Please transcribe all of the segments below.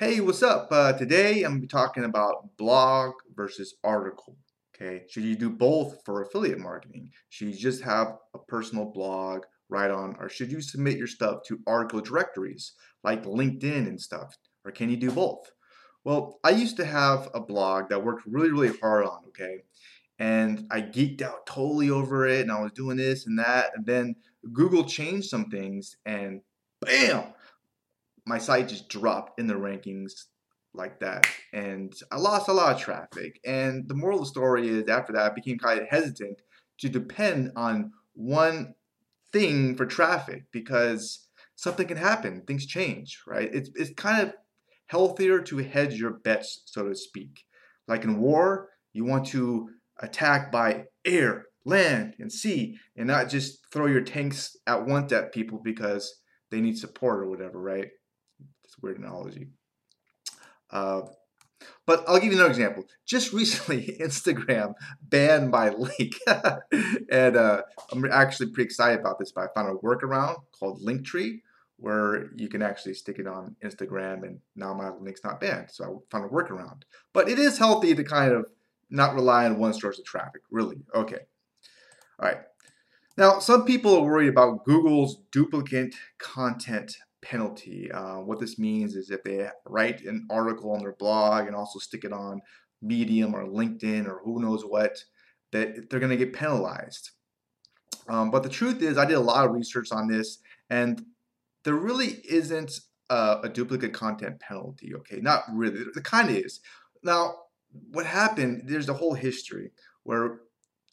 Hey, what's up? Uh, today I'm going to be talking about blog versus article. Okay, should you do both for affiliate marketing? Should you just have a personal blog right on, or should you submit your stuff to article directories like LinkedIn and stuff? Or can you do both? Well, I used to have a blog that worked really, really hard on, okay? And I geeked out totally over it and I was doing this and that. And then Google changed some things and bam, my site just dropped in the rankings like that. And i lost a lot of traffic. And the moral of the story is after that i became kind of hesitant to depend on one thing for traffic because something can happen. Things change right? It's, it's kind of healthier to hedge your bets so to speak. Like in war you want to attack by air land and sea and not just throw your tanks at once at people because they need support or whatever right it's a weird analogy. Uh, but I'll give you another example. Just recently, Instagram banned my link. and uh, I'm actually pretty excited about this, but I found a workaround called Linktree where you can actually stick it on Instagram and now my link's not banned. So I found a workaround. But it is healthy to kind of not rely on one source of traffic, really. Okay. All right. Now, some people are worried about Google's duplicate content penalty. Uh, what this means is if they write an article on their blog and also stick it on Medium or LinkedIn or who knows what, that they're going to get penalized. Um, but the truth is, I did a lot of research on this, and there really isn't a, a duplicate content penalty. Okay, not really. It kind of is. Now, what happened? There's a whole history where,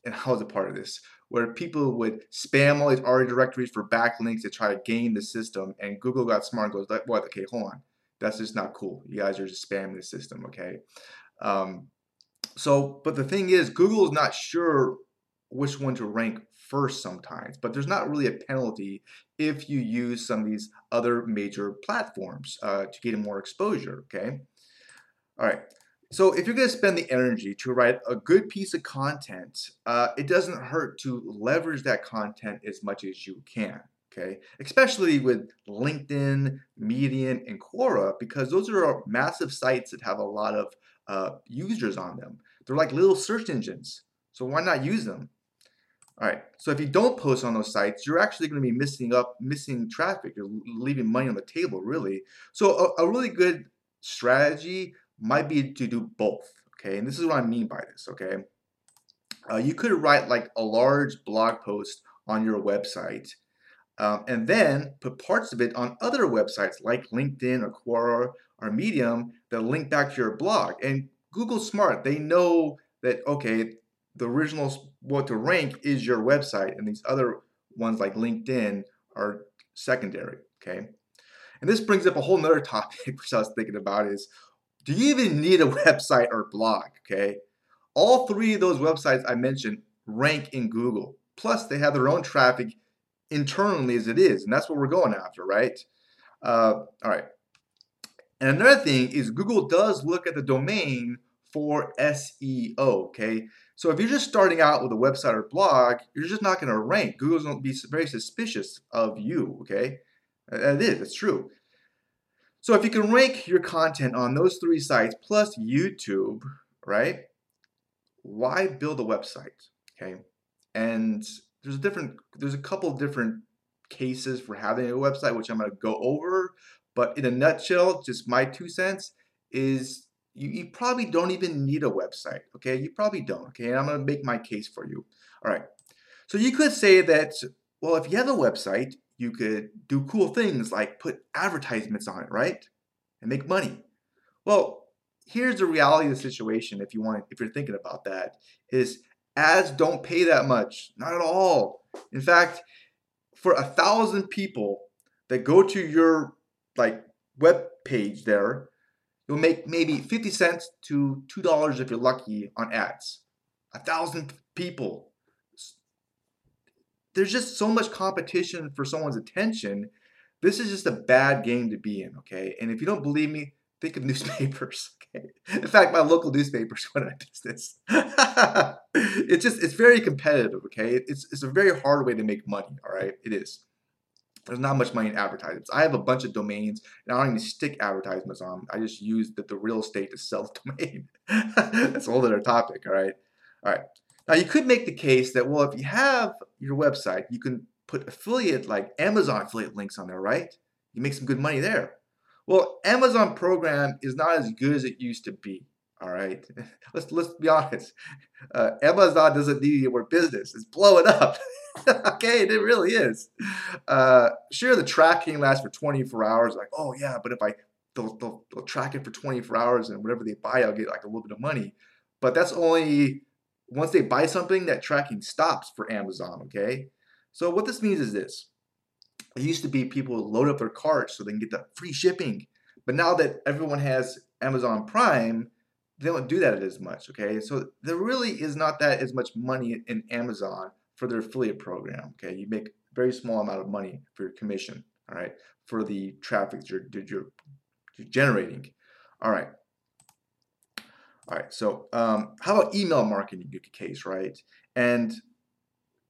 and I was a part of this, where people would spam all these ARIA directories for backlinks to try to game the system. And Google got smart and goes, like, what? Okay, hold on. That's just not cool. You guys are just spamming the system, okay? Um, so, but the thing is, Google is not sure which one to rank first sometimes, but there's not really a penalty if you use some of these other major platforms uh, to get more exposure, okay? All right, so if you're going to spend the energy to write a good piece of content, uh, it doesn't hurt to leverage that content as much as you can. Okay, especially with LinkedIn, Medium, and Quora, because those are massive sites that have a lot of uh, users on them. They're like little search engines, so why not use them? All right. So if you don't post on those sites, you're actually going to be missing up, missing traffic. You're leaving money on the table, really. So a, a really good strategy might be to do both. Okay, and this is what I mean by this. Okay, uh, you could write like a large blog post on your website, um, and then put parts of it on other websites like LinkedIn or Quora or Medium that link back to your blog. And Google's smart; they know that okay, the original what to rank is your website, and these other ones like LinkedIn are secondary. Okay. And this brings up a whole nother topic which I was thinking about is do you even need a website or blog? Okay. All three of those websites I mentioned rank in Google. Plus, they have their own traffic internally as it is. And that's what we're going after, right? Uh, all right. And another thing is Google does look at the domain for SEO, okay? So if you're just starting out with a website or blog, you're just not going to rank. Google's going to be very suspicious of you, okay? That is, it's true. So if you can rank your content on those three sites plus YouTube, right? Why build a website? Okay. And there's a different there's a couple different cases for having a website, which I'm gonna go over. But in a nutshell, just my two cents is you, you probably don't even need a website. Okay, you probably don't. Okay, and I'm gonna make my case for you. All right. So you could say that, well, if you have a website, you could do cool things like put advertisements on it, right? And make money. Well, here's the reality of the situation if you want if you're thinking about that is ads don't pay that much. Not at all. In fact, for a thousand people that go to your like web page there, you'll make maybe 50 cents to $2 if you're lucky on ads. A thousand people there's just so much competition for someone's attention. This is just a bad game to be in, okay? And if you don't believe me, think of newspapers. Okay? In fact, my local newspapers went out of business. it's just it's very competitive, okay? It's it's a very hard way to make money, all right? It is. there's not much money in advertisements. I have a bunch of domains and I don't even stick advertisements on. I just use the, the real estate to sell the domain. That's a whole other topic, all right? All right. Now you could make the case that, well, if you have your website, you can put affiliate, like Amazon affiliate links on there, right? You make some good money there. Well, Amazon program is not as good as it used to be. All right, let's let's be honest. Uh, Amazon doesn't need your business; it's blowing up. okay, it really is. Uh, sure, the tracking lasts for 24 hours. Like, oh yeah, but if I they'll, they'll, they'll track it for 24 hours, and whatever they buy, I'll get like a little bit of money. But that's only once they buy something, that tracking stops for Amazon. Okay, so what this means is this: it used to be people would load up their carts so they can get the free shipping, but now that everyone has Amazon Prime they don't do that as much. Okay, so there really is not that as much money in Amazon for their affiliate program. Okay, you make a very small amount of money for your commission. All right, for the traffic that you're, that you're generating. All right. All right, so um, how about email marketing case, right? And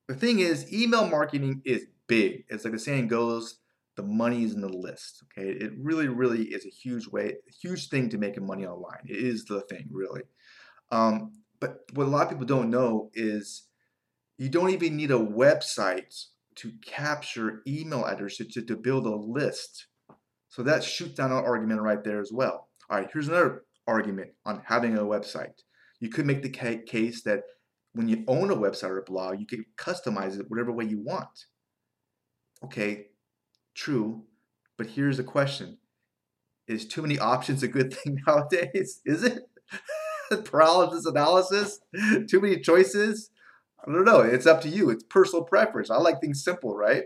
the thing is, email marketing is big. It's like the saying goes, the money is in the list. Okay, it really, really is a huge way, huge thing to making money online. It is the thing, really. Um, but what a lot of people don't know is you don't even need a website to capture email addresses to, to build a list. So that shoots down an argument right there as well. All right, here's another argument on having a website. You could make the case that when you own a website or a blog, you can customize it whatever way you want. Okay, True, but here's a question. Is too many options a good thing nowadays? Is it? Paralysis analysis? Too many choices? I don't know. It's up to you. It's personal preference. I like things simple, right?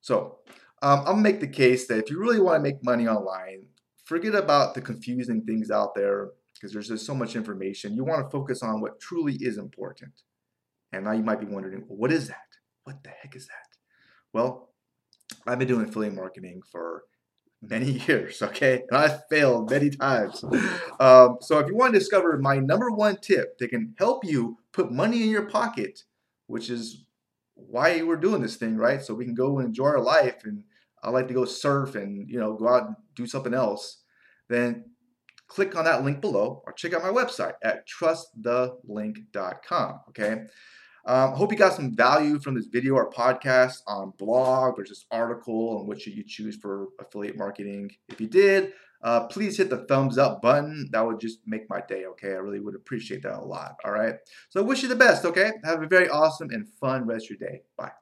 So um, I'll make the case that if you really want to make money online, forget about the confusing things out there because there's just so much information. You want to focus on what truly is important. And now you might be wondering, well, what is that? What the heck is that? Well, I've been doing affiliate marketing for many years, okay? And I've failed many times. Um, so if you want to discover my number one tip that can help you put money in your pocket, which is why we're doing this thing, right? So we can go and enjoy our life and I like to go surf and, you know, go out and do something else, then click on that link below or check out my website at trustthelink.com, okay? Um, hope you got some value from this video or podcast on blog or just article and what should you choose for affiliate marketing. If you did, uh, please hit the thumbs up button. That would just make my day, okay? I really would appreciate that a lot, all right? So I wish you the best, okay? Have a very awesome and fun rest of your day. Bye.